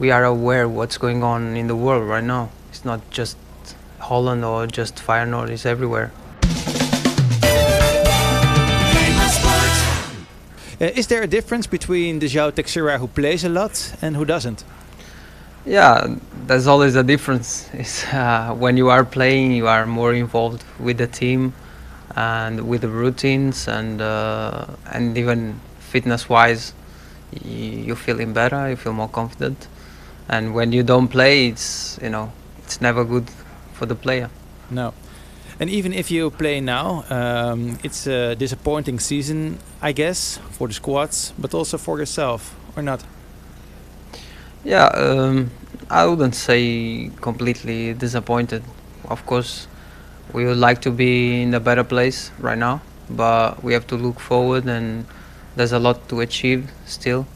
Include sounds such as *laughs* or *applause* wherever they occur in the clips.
we are aware what's going on in the world right now. It's not just Holland or just Feyenoord. It's everywhere. Uh, is there a difference between the João Teixeira who plays a lot and who doesn't? Yeah, there's always a difference. *laughs* It's, uh, when you are playing, you are more involved with the team and with the routines and uh, and even fitness-wise, you're feeling better. You feel more confident. And when you don't play, it's you know it's never good for the player. No. And even if you play now, um, it's a disappointing season, I guess, for the squads, but also for yourself, or not? Yeah, um, I wouldn't say completely disappointed. Of course, we would like to be in a better place right now, but we have to look forward, and there's a lot to achieve still.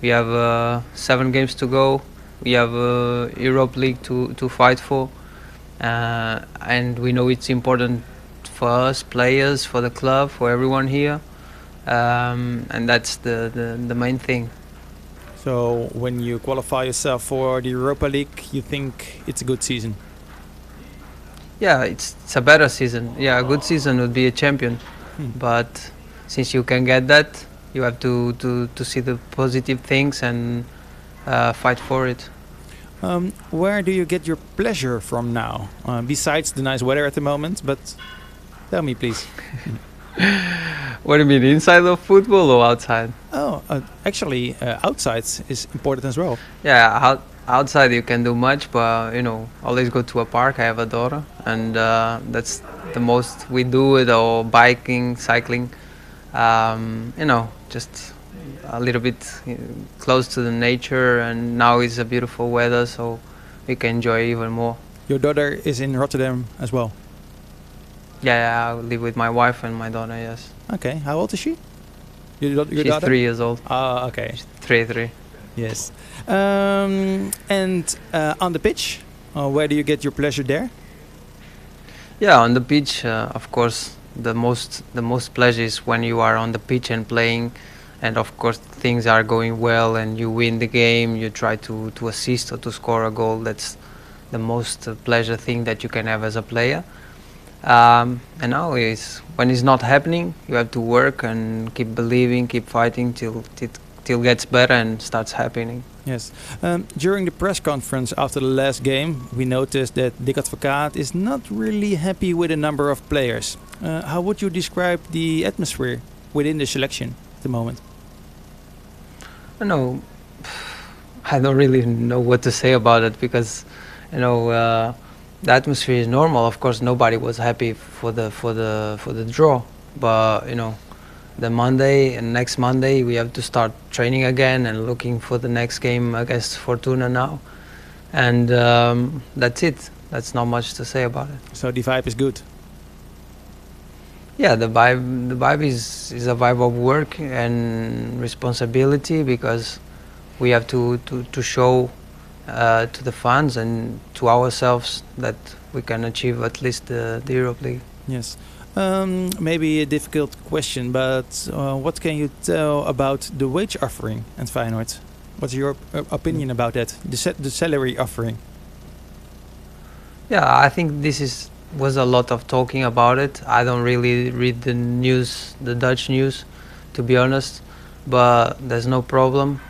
We have uh, seven games to go. We have uh, Europe League to to fight for, uh, and we know it's important for us players, for the club, for everyone here, um, and that's the, the the main thing. So when you qualify yourself for the Europa League, you think it's a good season? Yeah, it's, it's a better season. Yeah, a good season would be a champion, Hmm. but since you can get that, you have to to, to see the positive things and uh, fight for it. Um, where do you get your pleasure from now? Uh, besides the nice weather at the moment, but tell me please. *laughs* What do you mean, inside of football or outside? Oh, uh, actually, uh, outside is important as well. Yeah, out, outside you can do much, but you know, always go to a park. I have a daughter, and uh, that's the most we do it. Or biking, cycling, um, you know, just a little bit uh, close to the nature. And now it's a beautiful weather, so we can enjoy even more. Your daughter is in Rotterdam as well. Yeah, yeah, I live with my wife and my daughter. Yes, Okay, how old is she? Your, your she's daughter? three years old. Ah, okay. Three, three. Yes. Um, and uh, on the pitch, uh, where do you get your pleasure there? Yeah, on the pitch, uh, of course, the most the most pleasure is when you are on the pitch and playing, and of course things are going well and you win the game. You try to to assist or to score a goal. That's the most pleasure thing that you can have as a player. Um, and now is when it's not happening, you have to work and keep believing, keep fighting till till till gets better and starts happening. Yes. Um, during the press conference after the last game, we noticed that Dick Advocaat is not really happy with a number of players. Uh, how would you describe the atmosphere within the selection at the moment? I know. I don't really know what to say about it because, you know, uh, the atmosphere is normal. Of course, nobody was happy for the for the for the draw, but you know, the Monday and next Monday we have to start training again and looking for the next game against Fortuna now, and um, that's it. That's not much to say about it. So the vibe is good. Yeah, the vibe the vibe is is a vibe of work and responsibility because we have to to to show uh, to the fans and to ourselves that we can achieve at least the, the Europe League. Yes. Um, maybe a difficult question, but uh, what can you tell about the wage offering at Feyenoord? What's your uh, opinion about that? The, the salary offering. Yeah, I think this is was a lot of talking about it. I don't really read the news, the Dutch news, to be honest. But there's no problem.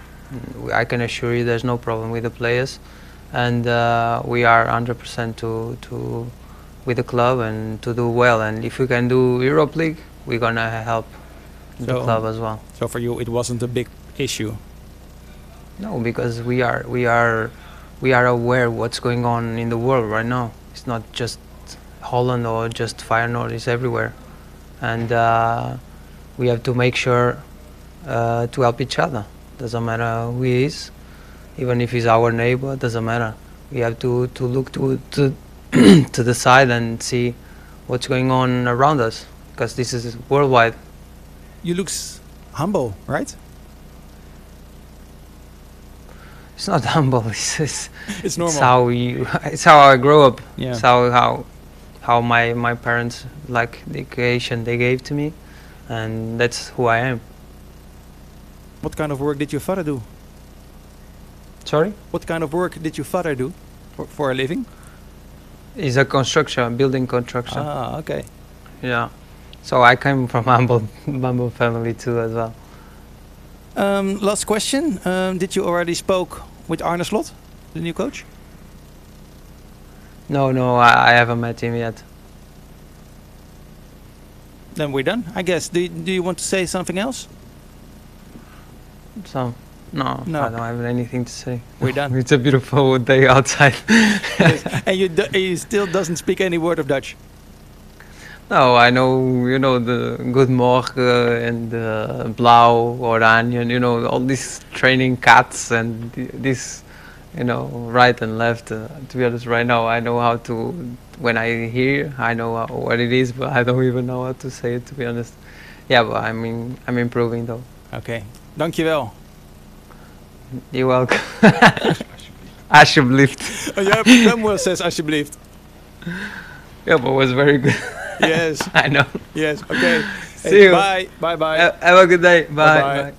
I can assure you, there's no problem with the players, and uh, we are 100% to to with the club and to do well. And if we can do Europe League, we're gonna help the club as well. So for you, it wasn't a big issue. No, because we are we are we are aware what's going on in the world right now. It's not just Holland or just Feyenoord. It's everywhere, and uh, we have to make sure uh, to help each other. Doesn't matter who he is, even if he's our neighbor. Doesn't matter. We have to to look to to *clears throat* to the side and see what's going on around us, because this is worldwide. You look humble, right? It's not *laughs* humble. It's, it's It's It's how you. *laughs* It's how I grew up. Yeah. It's how how how my my parents like the education they gave to me, and that's who I am. What kind of work did your father do? Sorry? What kind of work did your father do for, for a living? He's a construction, building construction. Ah, okay. Yeah. So I came *laughs* from humble, humble family too as well. Um, last question. Um, did you already spoke with Arne Slot, the new coach? No, no, I, I haven't met him yet. Then we're done, I guess. Do, do you want to say something else? So, no, No. I don't have anything to say. We're done. *laughs* It's a beautiful day outside. *laughs* and you, do, you still doesn't speak any word of Dutch. no, I know, you know, the good morgen and the blauw, oranje, you know, all these training cats and th- this, you know, right and left. Uh, to be honest, right now I know how to, when I hear, I know how, what it is, but I don't *laughs* even know how to say it, to be honest. Yeah, but I mean, I'm improving though. Okay. Dankjewel. You're welcome. *laughs* Alsjeblieft. Oh, yeah, Samuel says alsjeblieft. *laughs* Yeah, but it was very good. Yes, I know. yes. Okay. See you. Bye. Bye bye. Ha- Have a good day. Bye. Bye-bye. Bye.